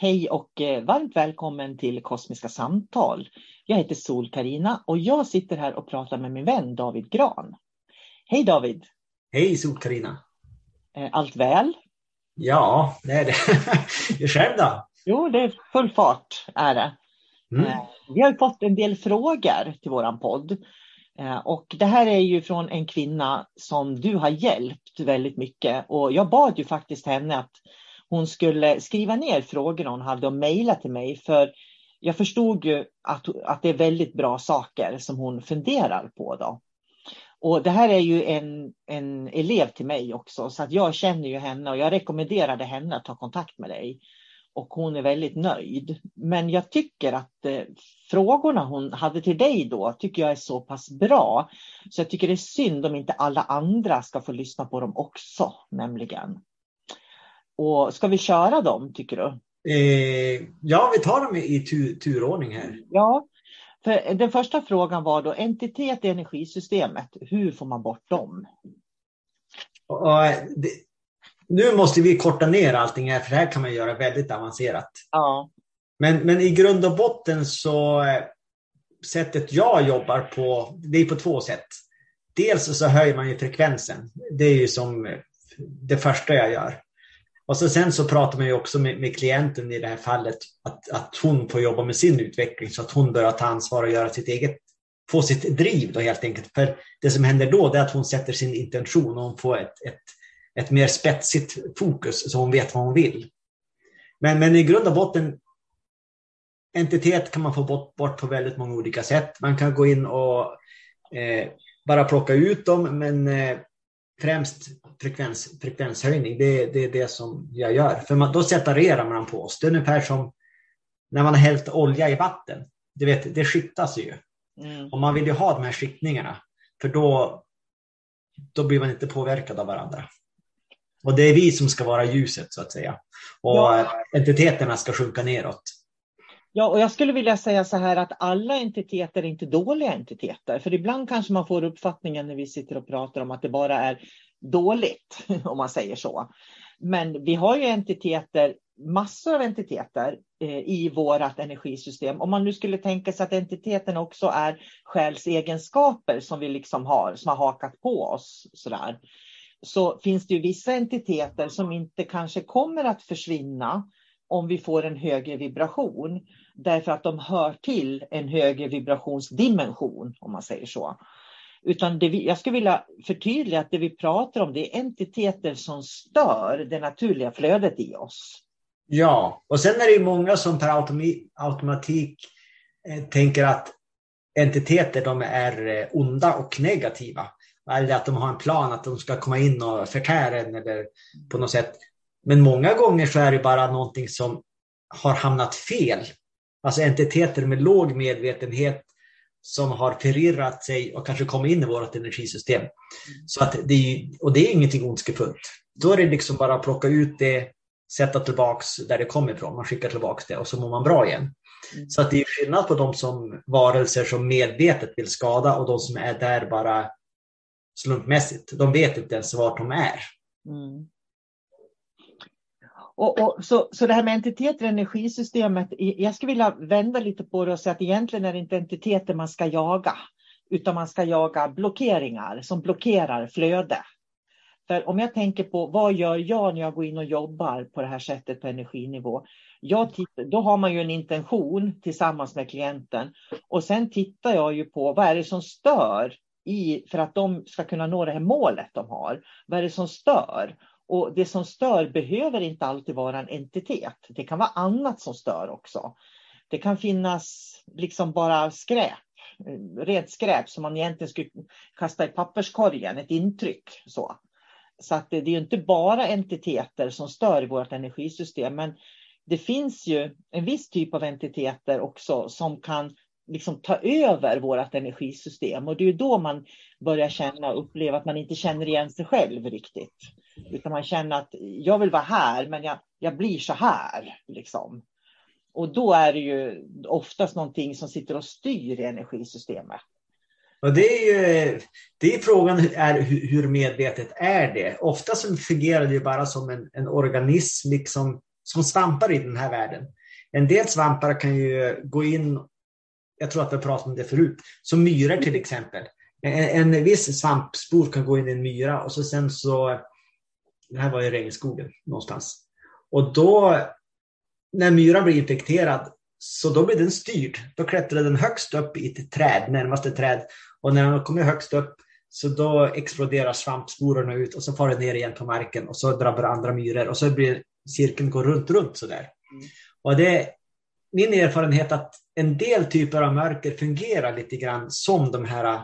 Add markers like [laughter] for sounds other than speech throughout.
Hej och eh, varmt välkommen till Kosmiska samtal. Jag heter sol karina och jag sitter här och pratar med min vän David Gran. Hej David! Hej sol karina eh, Allt väl? Ja, det är det. [laughs] själv då? Jo, det är full fart är det. Mm. Eh, vi har fått en del frågor till våran podd. Och det här är ju från en kvinna som du har hjälpt väldigt mycket. Och jag bad ju faktiskt henne att hon skulle skriva ner frågorna hon hade och mejla till mig. För jag förstod ju att, att det är väldigt bra saker som hon funderar på. Då. Och det här är ju en, en elev till mig också, så att jag känner ju henne och jag rekommenderade henne att ta kontakt med dig. Och hon är väldigt nöjd. Men jag tycker att eh, frågorna hon hade till dig då tycker jag är så pass bra. Så jag tycker det är synd om inte alla andra ska få lyssna på dem också, nämligen. Och ska vi köra dem tycker du? Eh, ja, vi tar dem i tur, turordning här. Ja, för den första frågan var då entitet i energisystemet. Hur får man bort dem? Och, och, det, nu måste vi korta ner allting här, för det här kan man göra väldigt avancerat. Ja. Men, men i grund och botten så eh, sättet jag jobbar på, det är på två sätt. Dels så höjer man ju frekvensen. Det är ju som det första jag gör. Och så sen så pratar man ju också med, med, klienten i det här fallet att, att hon får jobba med sin utveckling så att hon börjar ta ansvar och göra sitt eget, få sitt driv då helt enkelt. För det som händer då är att hon sätter sin intention och hon får ett, ett, ett mer spetsigt fokus så hon vet vad hon vill. Men, men i grund och botten entitet kan man få bort, bort på väldigt många olika sätt. Man kan gå in och eh, bara plocka ut dem men eh, främst frekvens, frekvenshöjning. Det, det är det som jag gör. För man, då separerar man på oss. Det är ungefär som när man har hällt olja i vatten. du vet, det skiktas ju. Mm. Och man vill ju ha de här skiktningarna, för då, då blir man inte påverkad av varandra. Och det är vi som ska vara ljuset så att säga. Och ja. entiteterna ska sjunka neråt. Ja, och jag skulle vilja säga så här att alla entiteter är inte dåliga entiteter. För ibland kanske man får uppfattningen när vi sitter och pratar om att det bara är dåligt, [laughs] om man säger så. Men vi har ju entiteter, massor av entiteter eh, i vårt energisystem. Om man nu skulle tänka sig att entiteten också är själsegenskaper som vi liksom har, som har hakat på oss sådär. Så finns det ju vissa entiteter som inte kanske kommer att försvinna om vi får en högre vibration. Därför att de hör till en högre vibrationsdimension, om man säger så. Utan det vi, jag skulle vilja förtydliga att det vi pratar om det är entiteter som stör det naturliga flödet i oss. Ja, och sen är det många som per automatik eh, tänker att entiteter de är eh, onda och negativa. Eller att de har en plan att de ska komma in och förtära en eller på något sätt. Men många gånger så är det bara någonting som har hamnat fel. Alltså entiteter med låg medvetenhet som har förirrat sig och kanske kommit in i vårt energisystem. Så att det är, och det är ingenting ondskefullt. Då är det liksom bara att plocka ut det, sätta tillbaks där det kommer ifrån. Man skickar tillbaks det och så mår man bra igen. Mm. Så att det är skillnad på de som varelser som medvetet vill skada och de som är där bara slumpmässigt. De vet inte ens vart de är. Mm. Och, och, så, så det här med entiteter i energisystemet, jag skulle vilja vända lite på det och säga att egentligen är det inte entiteter man ska jaga, utan man ska jaga blockeringar som blockerar flöde. För om jag tänker på vad gör jag när jag går in och jobbar på det här sättet på energinivå? Jag tittar, då har man ju en intention tillsammans med klienten och sen tittar jag ju på vad är det som stör i, för att de ska kunna nå det här målet de har. Vad är det som stör? Och det som stör behöver inte alltid vara en entitet. Det kan vara annat som stör också. Det kan finnas liksom bara skräp, rent skräp som man egentligen skulle kasta i papperskorgen, ett intryck. Så, så att det, det är inte bara entiteter som stör i vårt energisystem, men det finns ju en viss typ av entiteter också som kan liksom ta över vårt energisystem och det är då man börjar känna och uppleva att man inte känner igen sig själv riktigt. Utan man känner att jag vill vara här, men jag, jag blir så här. Liksom. Och då är det ju oftast någonting som sitter och styr i energisystemet. Och det är ju det är frågan är hur medvetet är det? Ofta så fungerar det ju bara som en, en organism liksom, som svampar i den här världen. En del svampar kan ju gå in, jag tror att vi har pratat om det förut, som myror till exempel. En, en viss svampspor kan gå in i en myra och så sen så det här var i regnskogen någonstans. Och då, när myran blir infekterad, så då blir den styrd. Då klättrar den högst upp i ett träd, närmaste träd. Och när den kommer högst upp så då exploderar svampsporerna ut och så far det ner igen på marken och så drabbar andra myror och så blir cirkeln går runt, runt sådär. Mm. Och det min erfarenhet att en del typer av mörker fungerar lite grann som de här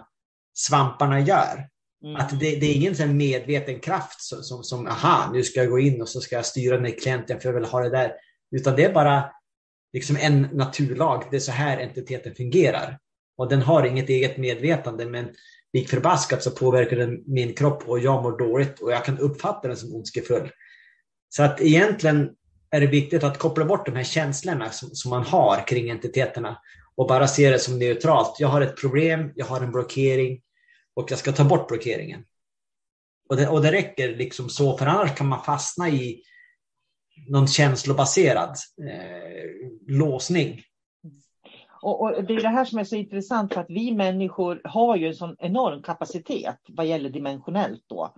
svamparna gör. Mm. Att det, det, är ingen sån medveten kraft som, som, som, aha, nu ska jag gå in och så ska jag styra den här klienten för jag vill ha det där. Utan det är bara liksom en naturlag. Det är så här entiteten fungerar. Och den har inget eget medvetande, men lik förbaskat så påverkar den min kropp och jag mår dåligt och jag kan uppfatta den som ondskefull. Så att egentligen är det viktigt att koppla bort de här känslorna som, som man har kring entiteterna och bara se det som neutralt. Jag har ett problem, jag har en blockering, och jag ska ta bort blockeringen. Och det, och det räcker liksom så, för annars kan man fastna i någon känslobaserad eh, låsning. Och, och, Det är det här som är så intressant för att vi människor har ju en sån enorm kapacitet vad gäller dimensionellt då.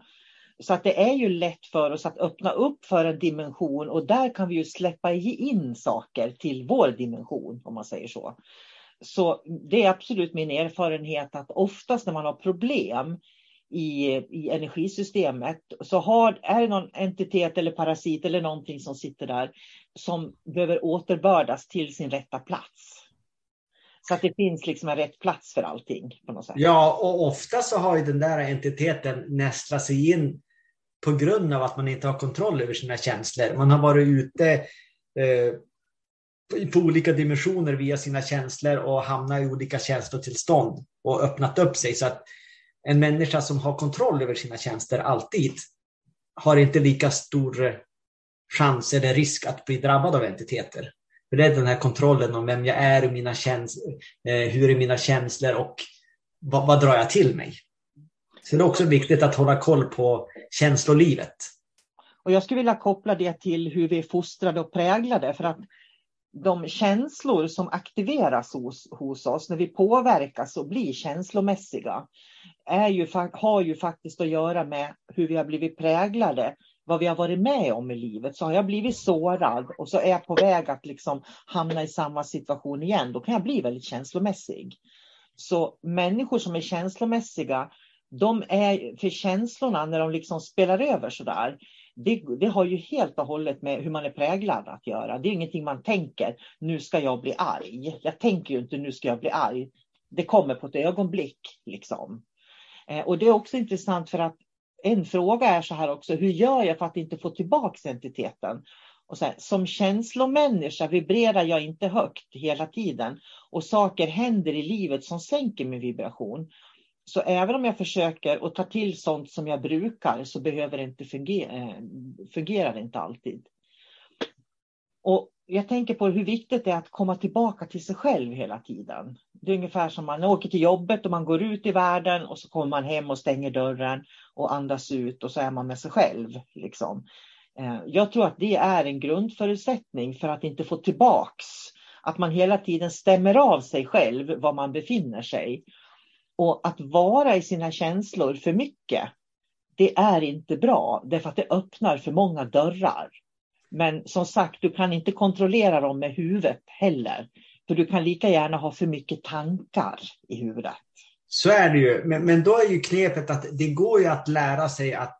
Så att det är ju lätt för oss att öppna upp för en dimension och där kan vi ju släppa in saker till vår dimension om man säger så. Så det är absolut min erfarenhet att oftast när man har problem i, i energisystemet så har, är det någon entitet eller parasit eller någonting som sitter där som behöver återbördas till sin rätta plats. Så att det finns liksom en rätt plats för allting. På något sätt. Ja, och ofta så har ju den där entiteten nästlat sig in på grund av att man inte har kontroll över sina känslor. Man har varit ute eh, på olika dimensioner via sina känslor och hamnat i olika känslotillstånd och öppnat upp sig. Så att en människa som har kontroll över sina känslor alltid har inte lika stor chans eller risk att bli drabbad av entiteter. För det är den här kontrollen om vem jag är, mina känslor, eh, hur är mina känslor och vad, vad drar jag till mig? Så det är också viktigt att hålla koll på känslolivet. Och jag skulle vilja koppla det till hur vi är fostrade och präglade. För att de känslor som aktiveras hos, hos oss när vi påverkas och blir känslomässiga är ju, har ju faktiskt att göra med hur vi har blivit präglade, vad vi har varit med om i livet. Så har jag blivit sårad och så är jag på väg att liksom hamna i samma situation igen, då kan jag bli väldigt känslomässig. Så människor som är känslomässiga, de är för känslorna när de liksom spelar över sådär, det, det, har ju helt och hållet med hur man är präglad att göra. Det är ingenting man tänker, nu ska jag bli arg. Jag tänker ju inte, nu ska jag bli arg. Det kommer på ett ögonblick. Liksom. Eh, och det är också intressant för att en fråga är så här också, hur gör jag för att inte få tillbaka entiteten? Och så här, som känslomänniska vibrerar jag inte högt hela tiden och saker händer i livet som sänker min vibration. Så även om jag försöker att ta till sånt som jag brukar så behöver det inte eh, fungera, fungerar det inte alltid. Och jag tänker på hur viktigt det är att komma tillbaka till sig själv hela tiden. Det är ungefär som man åker till jobbet och man går ut i världen och så kommer man hem och stänger dörren och andas ut och så är man med sig själv. Liksom. Eh, jag tror att det är en grundförutsättning för att inte få tillbaks att man hela tiden stämmer av sig själv var man befinner sig. Och att vara i sina känslor för mycket, det är inte bra därför att det öppnar för många dörrar. Men som sagt, du kan inte kontrollera dem med huvudet heller. För du kan lika gärna ha för mycket tankar i huvudet. Så är det ju. Men, men då är ju knepet att det går ju att lära sig att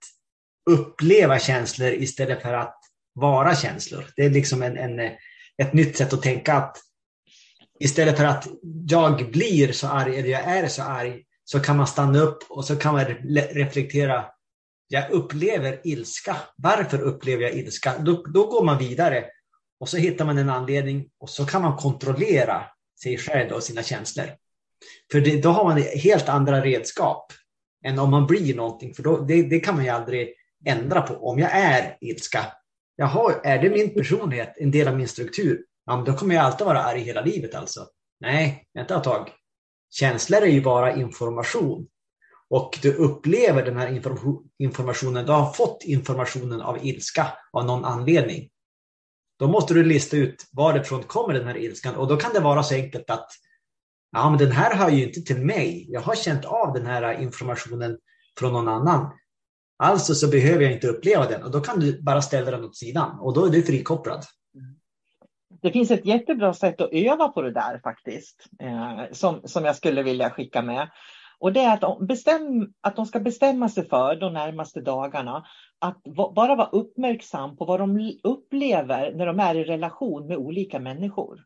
uppleva känslor istället för att vara känslor. Det är liksom en, en, ett nytt sätt att tänka att istället för att jag blir så arg eller jag är så arg så kan man stanna upp och så kan man reflektera. Jag upplever ilska. Varför upplever jag ilska? Då, då går man vidare och så hittar man en anledning och så kan man kontrollera sig själv och sina känslor. För det, då har man helt andra redskap än om man blir någonting. För då, det, det kan man ju aldrig ändra på. Om jag är ilska, jaha, är det min personlighet, en del av min struktur? Ja, men då kommer jag alltid vara arg hela livet alltså. Nej, vänta ett tag. Känslor är ju bara information. Och du upplever den här informationen, du har fått informationen av ilska av någon anledning. Då måste du lista ut varifrån kommer den här ilskan och då kan det vara så enkelt att ja, men den här hör ju inte till mig. Jag har känt av den här informationen från någon annan. Alltså så behöver jag inte uppleva den och då kan du bara ställa den åt sidan och då är du frikopplad. Det finns ett jättebra sätt att öva på det där faktiskt, eh, som, som jag skulle vilja skicka med. Och det är att de, bestäm, att de ska bestämma sig för de närmaste dagarna att bara vara uppmärksam på vad de upplever när de är i relation med olika människor.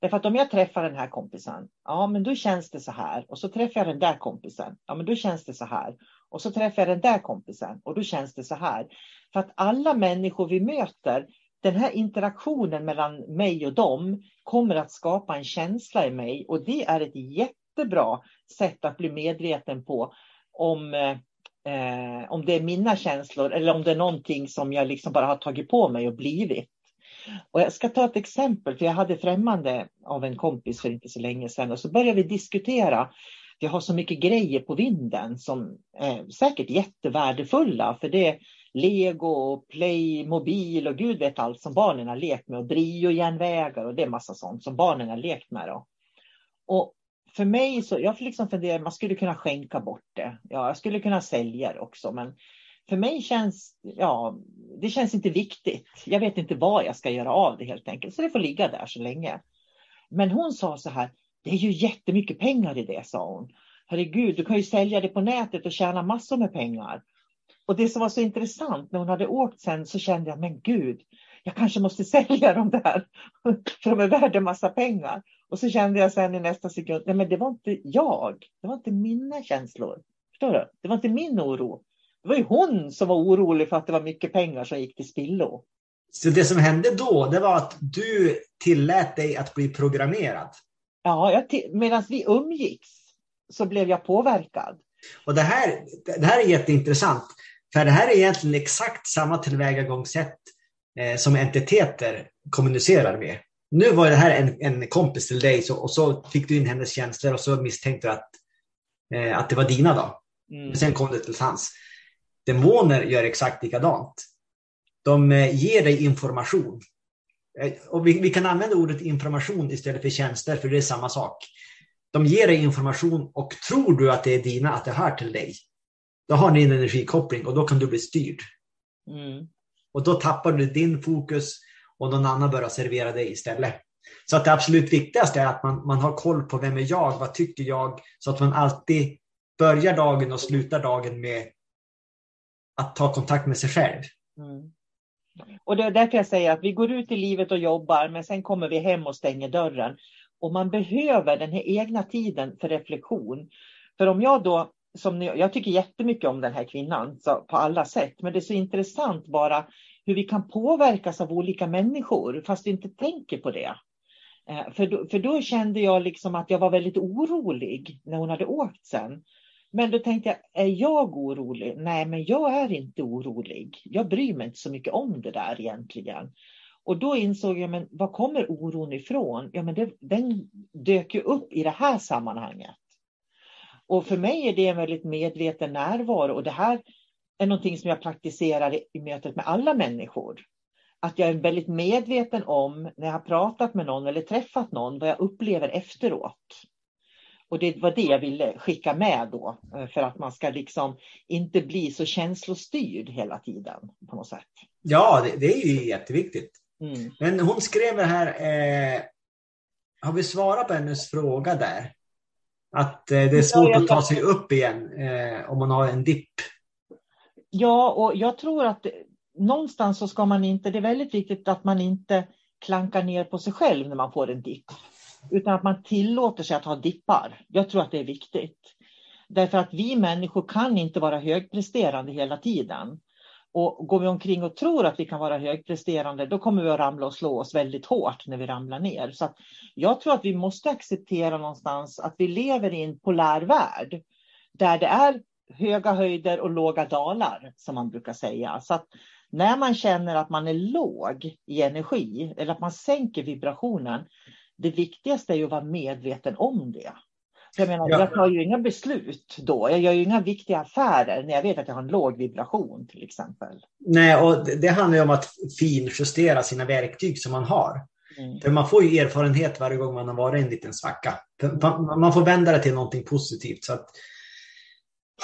Därför att om jag träffar den här kompisen, ja men då känns det så här. Och så träffar jag den där kompisen, ja men då känns det så här. Och så träffar jag den där kompisen och då känns det så här. För att alla människor vi möter den här interaktionen mellan mig och dem kommer att skapa en känsla i mig och det är ett jättebra sätt att bli medveten på om, eh, om det är mina känslor eller om det är någonting som jag liksom bara har tagit på mig och blivit. Och jag ska ta ett exempel, för jag hade främmande av en kompis för inte så länge sedan och så började vi diskutera vi har så mycket grejer på vinden som är säkert jättevärdefulla för det Lego, Playmobil och gud vet allt som barnen har lekt med och briojärnvägar och det är massa sånt som barnen har lekt med. Då. Och för mig så, jag liksom funderar, man skulle kunna skänka bort det. Ja, jag skulle kunna sälja det också, men för mig känns, ja, det känns inte viktigt. Jag vet inte vad jag ska göra av det helt enkelt, så det får ligga där så länge. Men hon sa så här, det är ju jättemycket pengar i det, sa hon. Herregud, du kan ju sälja det på nätet och tjäna massor med pengar. Och det som var så intressant när hon hade åkt sen så kände jag, men gud, jag kanske måste [laughs] sälja dem där. För de är värda en massa pengar. Och så kände jag sen i nästa sekund, nej men det var inte jag. Det var inte mina känslor. Förstår du? Det var inte min oro. Det var ju hon som var orolig för att det var mycket pengar som gick till spillo. Så det som hände då, det var att du tillät dig att bli programmerad. Ja, medan vi umgicks så blev jag påverkad. Och det här, det här är jätteintressant. För det här är egentligen exakt samma tillvägagångssätt eh, som entiteter kommunicerar med. Nu var det här en, en kompis till dig så, och så fick du in hennes känslor och så misstänkte du att, eh, att det var dina. Då. Mm. Sen kom det till hans. Demoner gör exakt likadant. De eh, ger dig information. Eh, och vi, vi, kan använda ordet information istället för tjänster, för det är samma sak. De ger dig information och tror du att det är dina, att det hör till dig, då har ni en energikoppling och då kan du bli styrd. Mm. Och då tappar du din fokus och någon annan börjar servera dig istället. Så att det absolut viktigaste är att man, man har koll på vem är jag, vad tycker jag, så att man alltid börjar dagen och slutar dagen med att ta kontakt med sig själv. Mm. Och det är därför jag säger att vi går ut i livet och jobbar, men sen kommer vi hem och stänger dörren. Och man behöver den här egna tiden för reflektion. För om jag då, som ni, jag tycker jättemycket om den här kvinnan så, på alla sätt, men det är så intressant bara hur vi kan påverkas av olika människor fast vi inte tänker på det. Eh, för då, för då kände jag liksom att jag var väldigt orolig när hon hade åkt sen. Men då tänkte jag, är jag orolig? Nej, men jag är inte orolig. Jag bryr mig inte så mycket om det där egentligen. Och då insåg jag, men var kommer oron ifrån? Ja, men det, den dök ju upp i det här sammanhanget. Och för mig är det en väldigt medveten närvaro och det här är någonting som jag praktiserar i, mötet med alla människor. Att jag är väldigt medveten om när jag har pratat med någon eller träffat någon vad jag upplever efteråt. Och det var det jag ville skicka med då, eh, för att man ska liksom inte bli så känslostyrd hela tiden på något sätt. Ja, det, det är ju jätteviktigt. Mm. Men hon skrev här, eh, har vi svarat på hennes fråga där? Att eh, det är svårt ja, att ta sig upp igen eh, om man har en dipp. Ja, och jag tror att någonstans så ska man inte, det är väldigt viktigt att man inte klankar ner på sig själv när man får en dipp. Utan att man tillåter sig att ha dippar. Jag tror att det är viktigt. Därför att vi människor kan inte vara högpresterande hela tiden. Och går vi omkring och tror att vi kan vara högpresterande, då kommer vi att ramla och slå oss väldigt hårt när vi ramlar ner. Så jag tror att vi måste acceptera någonstans att vi lever i en polär värld där det är höga höjder och låga dalar, som man brukar säga. Så att när man känner att man är låg i energi eller att man sänker vibrationen, det viktigaste är ju att vara medveten om det. Jag menar, ja. jag tar ju inga beslut då. Jag gör ju inga viktiga affärer när jag vet att jag har en låg vibration till exempel. Nej, och det handlar ju om att finjustera sina verktyg som man har. Mm. För man får ju erfarenhet varje gång man har varit i en liten svacka. Man får vända det till någonting positivt. Så att,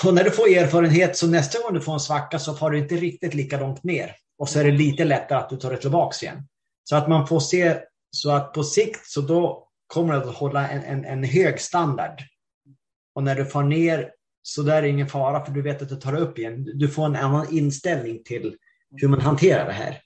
och när du får erfarenhet så nästa gång du får en svacka så får du inte riktigt lika långt ner. Och så är det lite lättare att du tar det tillbaka igen. Så att man får se så att på sikt så då kommer att hålla en, en, en hög standard. Och när du får ner så där är det ingen fara för du vet att du tar upp igen. Du får en annan inställning till hur man hanterar det här.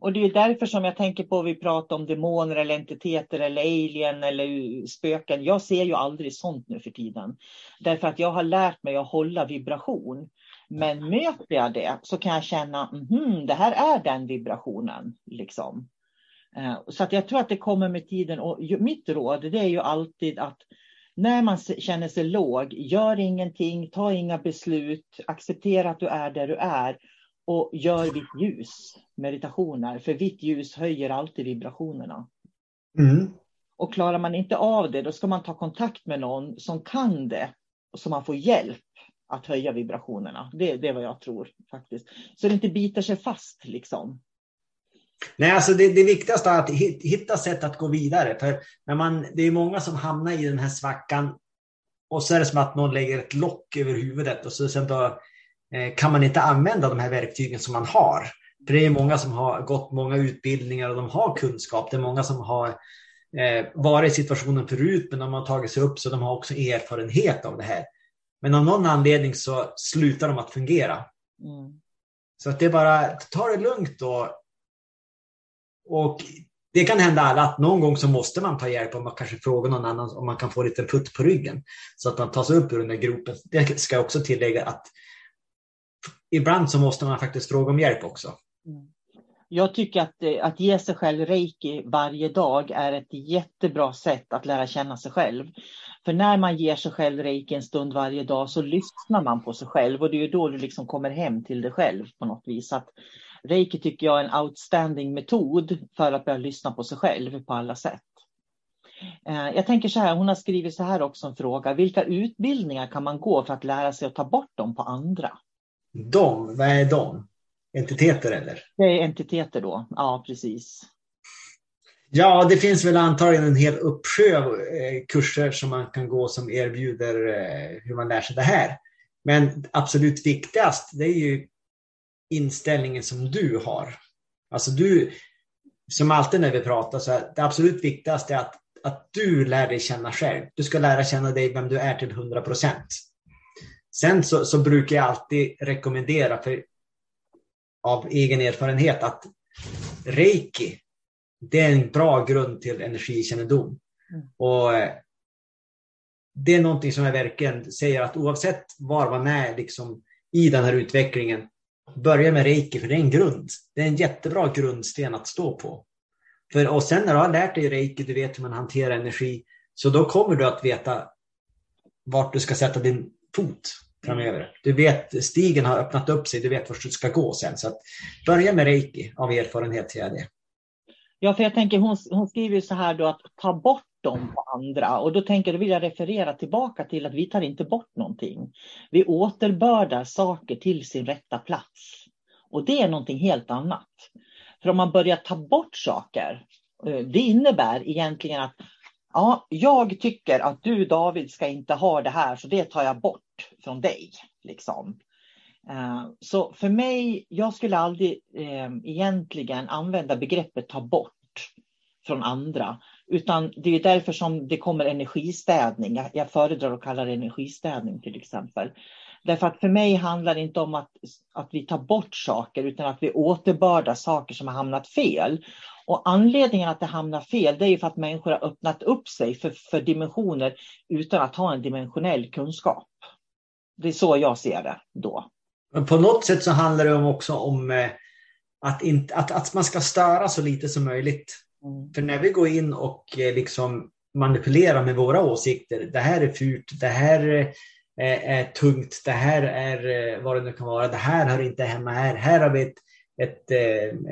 Och det är därför som jag tänker på vi pratar om demoner eller entiteter eller alien eller spöken. Jag ser ju aldrig sånt nu för tiden. Därför att jag har lärt mig att hålla vibration. Men möter jag det så kan jag känna, mm, det här är den vibrationen. Liksom. Eh, så att jag tror att det kommer med tiden. Och mitt råd det är ju alltid att när man känner sig låg, gör ingenting, ta inga beslut, acceptera att du är där du är och gör vitt ljus, meditationer. För vitt ljus höjer alltid vibrationerna. Mm. Och klarar man inte av det, då ska man ta kontakt med någon som kan det, så man får hjälp att höja vibrationerna. Det, det är vad jag tror faktiskt. Så det inte biter sig fast liksom. Nej, alltså det, det viktigaste är att hitta sätt att gå vidare. För när man, det är många som hamnar i den här svackan och så är det som att någon lägger ett lock över huvudet och så sen då, eh, kan man inte använda de här verktygen som man har. För det är många som har gått många utbildningar och de har kunskap. Det är många som har eh, varit i situationen förut men de har tagit sig upp så de har också erfarenhet av det här. Men av någon anledning så slutar de att fungera. Mm. Så att det är bara, ta det lugnt då och det kan hända alla att någon gång så måste man ta hjälp om man kanske frågar någon annan om man kan få lite putt på ryggen så att man tar sig upp ur den där gropen. Det ska jag också tillägga att ibland så måste man faktiskt fråga om hjälp också. Mm. Jag tycker att, eh, att ge sig själv reiki varje dag är ett jättebra sätt att lära känna sig själv. För när man ger sig själv reiki en stund varje dag så lyssnar man på sig själv och det är då du liksom kommer hem till dig själv på något vis. Att reiki tycker jag är en outstanding metod för att börja lyssna på sig själv på alla sätt. Eh, jag tänker så här, hon har skrivit så här också en fråga. Vilka utbildningar kan man gå för att lära sig att ta bort dem på andra? De, vad är de? Entiteter eller? Det är entiteter då, ja precis. Ja, det finns väl antagligen en hel uppsjö av eh, kurser som man kan gå som erbjuder eh, hur man lär sig det här. Men absolut viktigast, det är ju inställningen som du har. Alltså du, som alltid när vi pratar, så är det absolut viktigaste är att, att du lär dig känna själv. Du ska lära känna dig vem du är till 100 procent. Sen så, så, brukar jag alltid rekommendera, för, av egen erfarenhet, att reiki, det är en bra grund till energikännedom. Mm. Och eh, det är någonting som jag verkligen säger att oavsett var man är liksom, i den här utvecklingen, börja med reiki för det är en grund. Det är en jättebra grundsten att stå på. För, och sen när du har lärt dig reiki, du vet hur man hanterar energi, så då kommer du att veta vart du ska sätta din fot framöver. Du vet, stigen har öppnat upp sig, du vet vart du ska gå sen. Så att börja med reiki, av erfarenhet säger jag det. Ja, för jag tänker hon, hon skriver så här då att ta bort dem på andra. Och då tänker jag, vill jag referera tillbaka till att vi tar inte bort någonting. Vi återbördar saker till sin rätta plats. Och det är någonting helt annat. För om man börjar ta bort saker, eh, det innebär egentligen att ja, jag tycker att du David ska inte ha det här, så det tar jag bort från dig. Liksom. Eh, så för mig, jag skulle aldrig eh, egentligen använda begreppet ta bort från andra. Utan det är därför som det kommer energistädning. Jag föredrar att kalla det energistädning till exempel. Därför att för mig handlar det inte om att, att vi tar bort saker utan att vi återbördar saker som har hamnat fel. Och anledningen att det hamnar fel det är för att människor har öppnat upp sig för, för dimensioner utan att ha en dimensionell kunskap. Det är så jag ser det då. Men på något sätt så handlar det också om eh, att, inte, att, att man ska störa så lite som möjligt. Mm. För när vi går in och eh, liksom manipulerar med våra åsikter, det här är fult, det här eh, är, tungt, det här är eh, vad det nu kan vara, det här hör inte hemma här, här har vi ett, ett,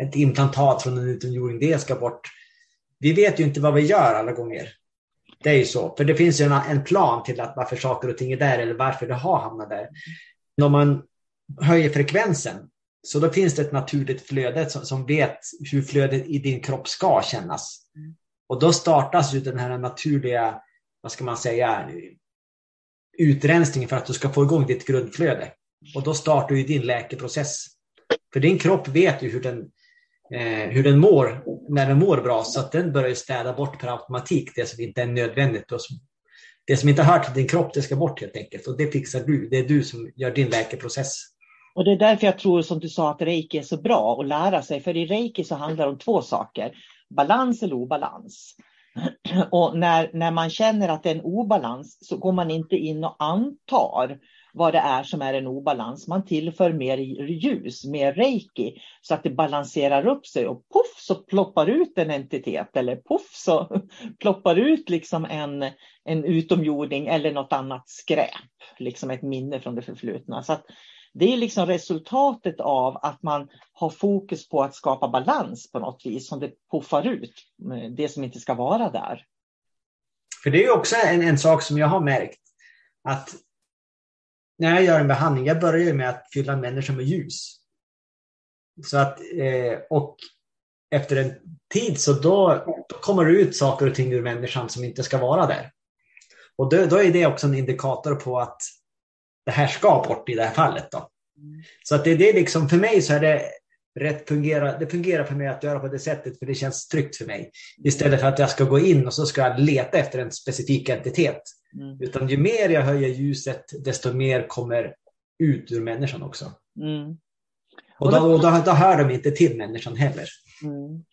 ett implantat från en utomjording, det ska bort. Vi vet ju inte vad vi gör alla gånger. Det är ju så, för det finns ju en, en plan till att varför saker och ting är där eller varför det har hamnat där. När man höjer frekvensen. Så då finns det ett naturligt flöde som, som vet hur flödet i din kropp ska kännas. Mm. Och då startas ju den här naturliga, vad ska man säga, utrensningen för att du ska få igång ditt grundflöde. Och då startar ju din läkeprocess. För din kropp vet ju hur den, eh, hur den mår när den mår bra, så att den börjar städa bort per automatik det som inte är nödvändigt och som det som inte hör till din kropp, det ska bort helt enkelt. Och det fixar du. Det är du som gör din läkeprocess. Och det är därför jag tror, som du sa, att reiki är så bra att lära sig. För i reiki så handlar det om två saker. Balans eller obalans. [clears throat] Och när, när man känner att det är en obalans så går man inte in och antar vad det är som är en obalans. Man tillför mer ljus, mer reiki, så att det balanserar upp sig och poff så ploppar ut en entitet eller poff så [laughs] ploppar ut liksom en, en utomjording eller något annat skräp, liksom ett minne från det förflutna. Så det är liksom resultatet av att man har fokus på att skapa balans på något vis som det puffar ut, eh, det som inte ska vara där. För det är också en, en sak som jag har märkt att när jag gör en behandling, jag börjar med att fylla människan med ljus. Så att, eh, och efter en tid så då, då, kommer det ut saker och ting ur människan som inte ska vara där. Och då, då, är det också en indikator på att det här ska bort i det här fallet. Då. Så att det, det är liksom, för mig så är det rätt fungerar, det fungerar för mig att göra på det sättet för det känns tryggt för mig. Istället för att jag ska gå in och så ska jag leta efter en specifik entitet. Mm. Utan ju mer jag höjer ljuset, desto mer kommer ut ur människan också. Mm. Och, då, och då, då, hör de inte till människan heller. Mm.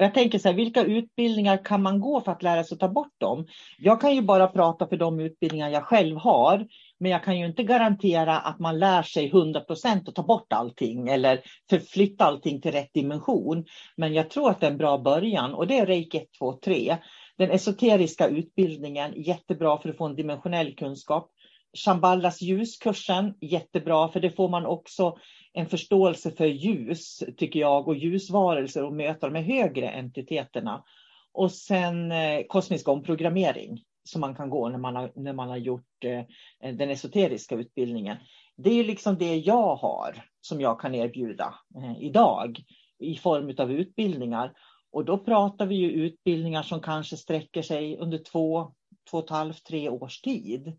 Jag tänker så här, vilka utbildningar kan man gå för att lära sig att ta bort dem? Jag kan ju bara prata för de utbildningar jag själv har. Men jag kan ju inte garantera att man lär sig 100 procent att ta bort allting eller förflytta allting till rätt dimension. Men jag tror att det är en bra början och det är reiki 1, 2, 3. Den esoteriska utbildningen, jättebra för att få en dimensionell kunskap. Shambhallas ljuskursen, jättebra för det får man också en förståelse för ljus, tycker jag, och ljusvarelser och möta de högre entiteterna. Och sen eh, kosmisk omprogrammering som man kan gå när man har, när man har gjort eh, den esoteriska utbildningen. Det är liksom det jag har som jag kan erbjuda eh, idag i form av utbildningar. Och då pratar vi ju utbildningar som kanske sträcker sig under två, två och ett halvt, tre års tid.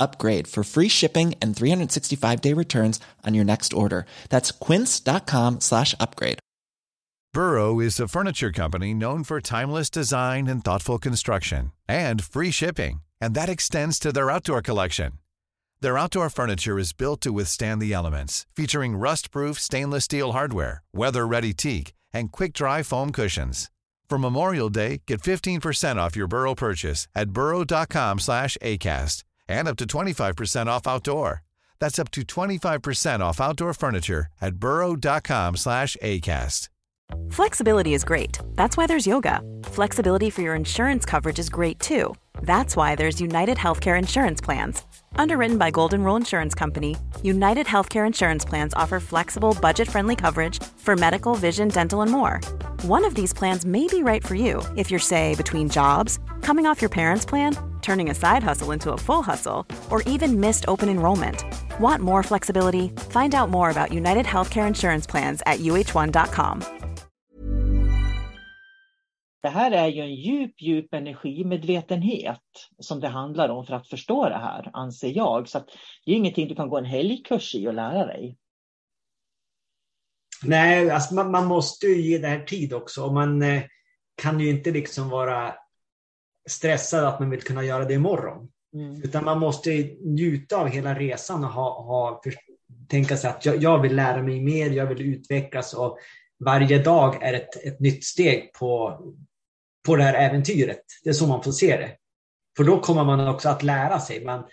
upgrade for free shipping and 365 day returns on your next order. That's quince.com slash upgrade. Burrow is a furniture company known for timeless design and thoughtful construction and free shipping. And that extends to their outdoor collection. Their outdoor furniture is built to withstand the elements, featuring rust-proof stainless steel hardware, weather-ready teak, and quick-dry foam cushions. For Memorial Day, get 15% off your Burrow purchase at burrow.com slash ACAST and up to 25% off outdoor. That's up to 25% off outdoor furniture at burrow.com slash ACAST. Flexibility is great. That's why there's yoga. Flexibility for your insurance coverage is great too. That's why there's United Healthcare Insurance Plans. Underwritten by Golden Rule Insurance Company, United Healthcare Insurance Plans offer flexible, budget friendly coverage for medical, vision, dental, and more. One of these plans may be right for you if you're, say, between jobs, coming off your parents' plan, turning a side hustle into a full hustle, or even missed open enrollment. Want more flexibility? Find out more about United Healthcare Insurance Plans at uh1.com. Det här är ju en djup, djup energimedvetenhet som det handlar om för att förstå det här, anser jag. Så det är ingenting du kan gå en helgkurs i och lära dig. Nej, alltså man, man måste ju ge det här tid också. Och man eh, kan ju inte liksom vara stressad att man vill kunna göra det imorgon. Mm. Utan man måste njuta av hela resan och ha, ha, för, tänka sig att jag, jag, vill lära mig mer, jag vill utvecklas och varje dag är ett, ett nytt steg på, på det här äventyret. Det är så man får se det. För då kommer man också att lära sig. Man,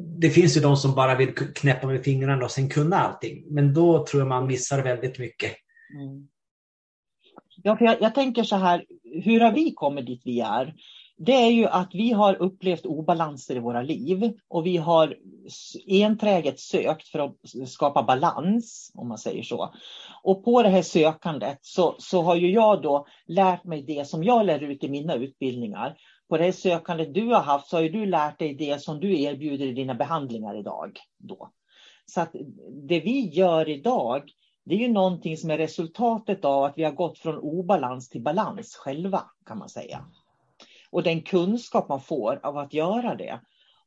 det finns ju de som bara vill knäppa med fingrarna och sen kunna allting. Men då tror jag man missar väldigt mycket. Mm. Ja, för jag, jag, tänker så här, hur har vi kommit dit vi är? Det är ju att vi har upplevt obalanser i våra liv och vi har enträget sökt för att skapa balans, om man säger så. Och på det här sökandet så, så har ju jag då lärt mig det som jag lär ut i mina utbildningar. På det här sökandet du har haft så har ju du lärt dig det som du erbjuder i dina behandlingar idag. Då. Så att det vi gör idag, det är ju någonting som är resultatet av att vi har gått från obalans till balans själva, kan man säga. Och den kunskap man får av att göra det.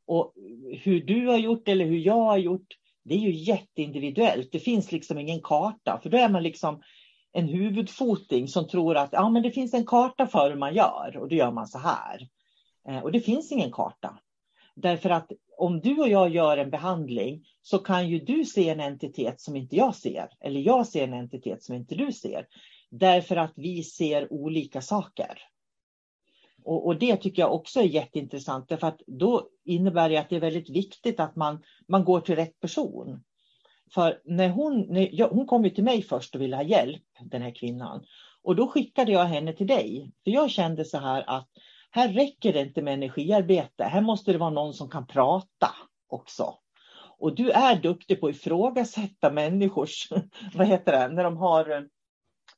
Och hur du har gjort eller hur jag har gjort, det är ju jätteindividuellt. Det finns liksom ingen karta, för då är man liksom en huvudfoting som tror att ja, men det finns en karta för hur man gör och då gör man så här. Eh, och det finns ingen karta. Därför att om du och jag gör en behandling så kan ju du se en entitet som inte jag ser. Eller jag ser en entitet som inte du ser. Därför att vi ser olika saker. Och, och, det tycker jag också är jätteintressant, därför att då innebär det att det är väldigt viktigt att man, man går till rätt person. För när hon, när jag, hon kom ju till mig först och ville ha hjälp, den här kvinnan. Och då skickade jag henne till dig. För jag kände så här att här räcker det inte med energiarbete. Här måste det vara någon som kan prata också. Och du är duktig på att ifrågasätta människors, [laughs] vad heter det, när de har,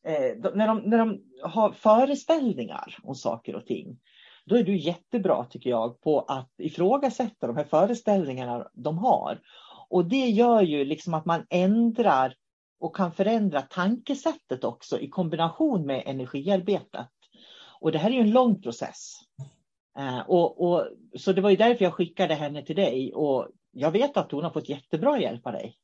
eh, när, de, när de har föreställningar om saker och ting. Då är du jättebra tycker jag på att ifrågasätta de här föreställningarna de har. Och det gör ju liksom att man ändrar och kan förändra tankesättet också i kombination med energiarbetet. Och det här är ju en lång process. Eh, och, och, så det var ju därför jag skickade henne till dig och jag vet att hon har fått jättebra hjälp av dig.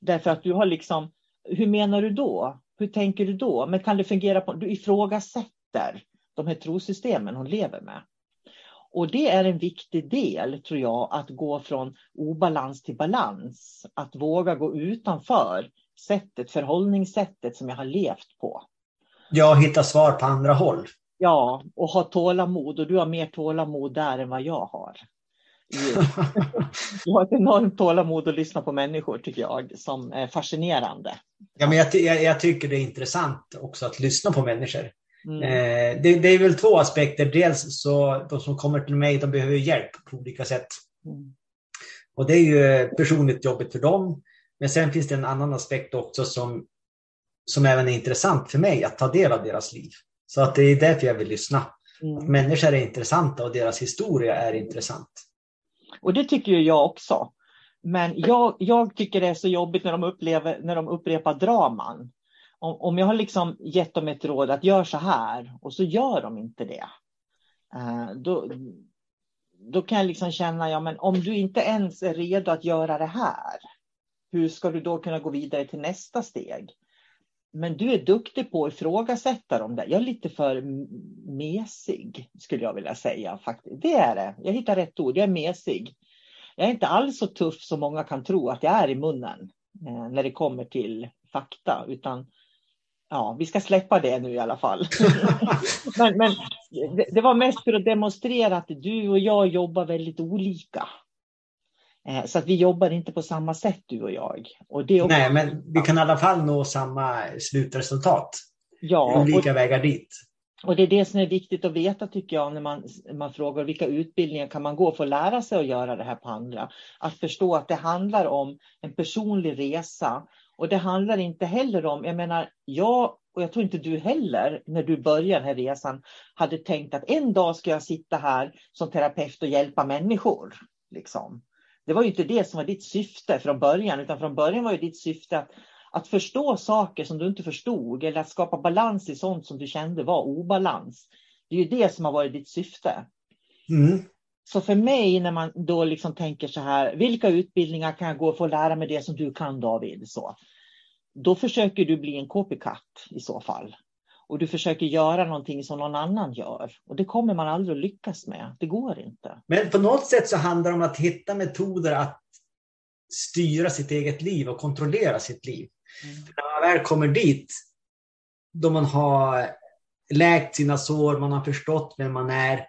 Därför att du har liksom, hur menar du då? Hur tänker du då? Men kan det fungera på, du ifrågasätter de här trosystemen hon lever med. Och det är en viktig del, tror jag, att gå från obalans till balans. Att våga gå utanför sättet, förhållningssättet som jag har levt på. Ja, hitta svar på andra håll. Ja, och ha tålamod. Och du har mer tålamod där än vad jag har. Du har ett enormt tålamod att lyssna på människor, tycker jag, som är fascinerande. Ja, men jag, jag, jag tycker det är intressant också att lyssna på människor. Mm. Eh, det, det, är väl två aspekter. Dels så de som kommer till mig, de behöver hjälp på olika sätt. Mm. Och det är ju personligt jobbigt för dem. Men sen finns det en annan aspekt också som, som även är intressant för mig, att ta del av deras liv. Så att det är därför jag vill lyssna. Mm. Att människor är intressanta och deras historia är intressant. Och det tycker ju jag också. Men jag, jag tycker det är så jobbigt när de, upplever, när de upprepar draman. Om, om jag har liksom gett dem ett råd att gör så här och så gör de inte det. Uh, då, då kan jag liksom känna, ja men om du inte ens är redo att göra det här, hur ska du då kunna gå vidare till nästa steg? Men du är duktig på att ifrågasätta dem där. Jag är lite för mesig, skulle jag vilja säga. Faktiskt. Det är det. Jag hittar rätt ord. Jag är mesig. Jag är inte alls så tuff som många kan tro att jag är i munnen eh, när det kommer till fakta. Utan ja, vi ska släppa det nu i alla fall. [laughs] men, men det, det, var mest för att demonstrera att du och jag jobbar väldigt olika. Eh, så att vi jobbar inte på samma sätt du och jag. Och det också... Nej, men vi kan i alla fall nå samma slutresultat. Ja, Olika och, vägar dit. Och det är det som är viktigt att veta tycker jag när man, man frågar vilka utbildningar kan man gå för att lära sig att göra det här på andra. Att förstå att det handlar om en personlig resa. Och det handlar inte heller om, jag menar, jag och jag tror inte du heller, när du började den här resan, hade tänkt att en dag ska jag sitta här som terapeut och hjälpa människor. Liksom. Det var ju inte det som var ditt syfte från början, utan från början var ju ditt syfte att, att förstå saker som du inte förstod eller att skapa balans i sånt som du kände var obalans. Det är ju det som har varit ditt syfte. Mm. Så för mig när man då liksom tänker så här, vilka utbildningar kan jag gå för att lära mig det som du kan David? Så, då försöker du bli en copycat i så fall och du försöker göra någonting som någon annan gör. Och det kommer man aldrig att lyckas med. Det går inte. Men på något sätt så handlar det om att hitta metoder att styra sitt eget liv och kontrollera sitt liv. Mm. När man väl kommer dit, då man har läkt sina sår, man har förstått vem man är,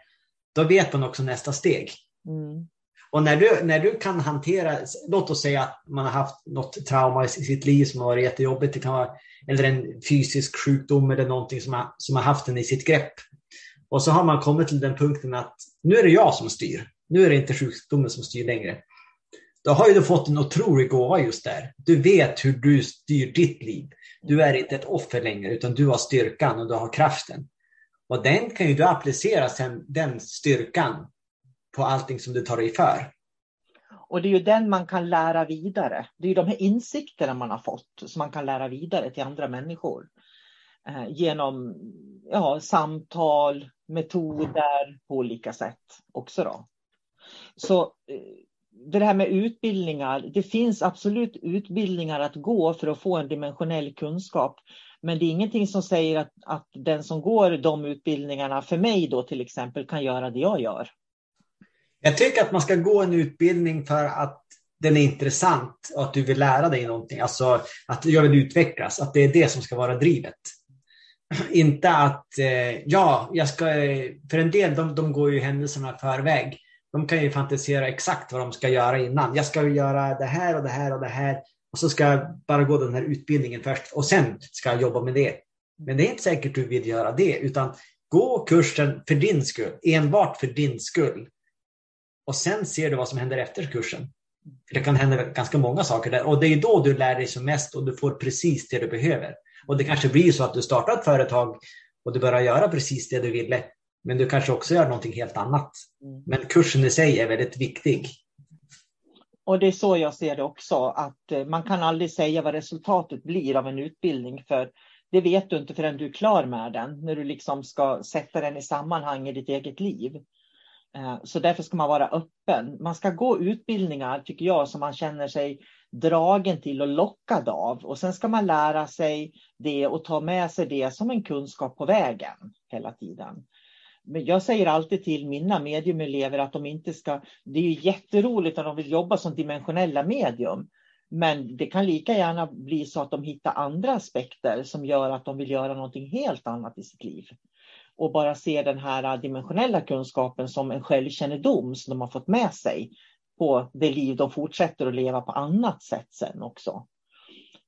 då vet man också nästa steg. Mm. Och när du, när du kan hantera, låt oss säga att man har haft något trauma i sitt liv som har varit jättejobbigt, det kan vara, eller en fysisk sjukdom eller någonting som har, som har haft den i sitt grepp. Och så har man kommit till den punkten att nu är det jag som styr. Nu är det inte sjukdomen som styr längre. Då har ju du fått en otrolig gåva just där. Du vet hur du styr ditt liv. Du är inte ett offer längre, utan du har styrkan och du har kraften. Och den kan ju du applicera sen, den styrkan på allting som du tar dig för. Och det är ju den man kan lära vidare. Det är ju de här insikterna man har fått som man kan lära vidare till andra människor. Eh, genom ja, samtal, metoder på olika sätt också. Då. Så eh, det här med utbildningar, det finns absolut utbildningar att gå för att få en dimensionell kunskap. Men det är ingenting som säger att, att den som går de utbildningarna, för mig då till exempel, kan göra det jag gör. Jag tycker att man ska gå en utbildning för att den är intressant och att du vill lära dig någonting. Alltså att jag vill utvecklas, att det är det som ska vara drivet. [clears throat] Inte att, eh, ja, jag ska, för en del de, de går ju händelserna förväg. De kan ju fantisera exakt vad de ska göra innan. Jag ska göra det här och det här och det här och så ska jag bara gå den här utbildningen först och sen ska jag jobba med det. Men det är inte säkert du vill göra det, utan gå kursen för din skull, enbart för din skull. Och sen ser du vad som händer efter kursen. Det kan hända ganska många saker där och det är då du lär dig som mest och du får precis det du behöver. Och det kanske blir så att du startar ett företag och du börjar göra precis det du ville. Men du kanske också gör någonting helt annat. Mm. Men kursen i sig är väldigt viktig. Och det är så jag ser det också, att eh, man kan aldrig säga vad resultatet blir av en utbildning, för det vet du inte förrän du är klar med den, när du liksom ska sätta den i sammanhang i ditt eget liv. Eh, så därför ska man vara öppen. Man ska gå utbildningar, tycker jag, som man känner sig dragen till och lockad av. Och sen ska man lära sig det och ta med sig det som en kunskap på vägen hela tiden. Men jag säger alltid till mina mediumelever att de inte ska... Det är ju jätteroligt att de vill jobba som dimensionella medium. Men det kan lika gärna bli så att de hittar andra aspekter som gör att de vill göra någonting helt annat i sitt liv. Och bara se den här dimensionella kunskapen som en självkännedom som de har fått med sig på det liv de fortsätter att leva på annat sätt sen också.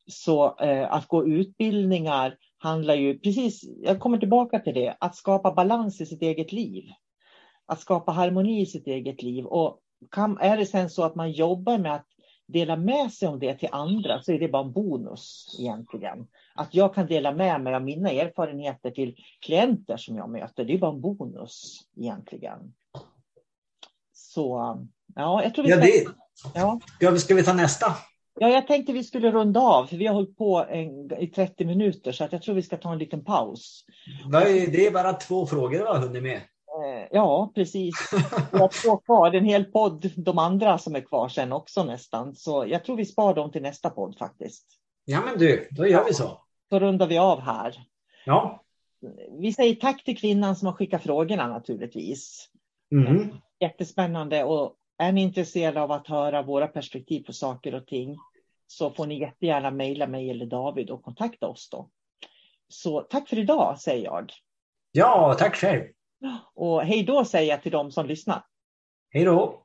Så eh, att gå utbildningar handlar ju precis, jag kommer tillbaka till det, att skapa balans i sitt eget liv. Att skapa harmoni i sitt eget liv. Och kan, är det sen så att man jobbar med att dela med sig om det till andra så är det bara en bonus egentligen. Att jag kan dela med mig av mina erfarenheter till klienter som jag möter, det är bara en bonus egentligen. Så ja, jag tror vi ska... Ja, det... ja. Ska vi ta nästa? Ja, jag tänkte vi skulle runda av, för vi har hållit på en, i 30 minuter, så att jag tror vi ska ta en liten paus. Det är bara två frågor du har hunnit med. Eh, ja, precis. Vi har två kvar, en hel podd, de andra som är kvar sen också nästan. Så jag tror vi spar dem till nästa podd faktiskt. Ja, men du, då gör vi så. Då rundar vi av här. Ja. Vi säger tack till kvinnan som har skickat frågorna naturligtvis. Mm. Jättespännande och är ni intresserade av att höra våra perspektiv på saker och ting så får ni jättegärna mejla mig eller David och kontakta oss då. Så tack för idag säger jag. Ja, tack själv. Och hej då säger jag till dem som lyssnar. Hej då.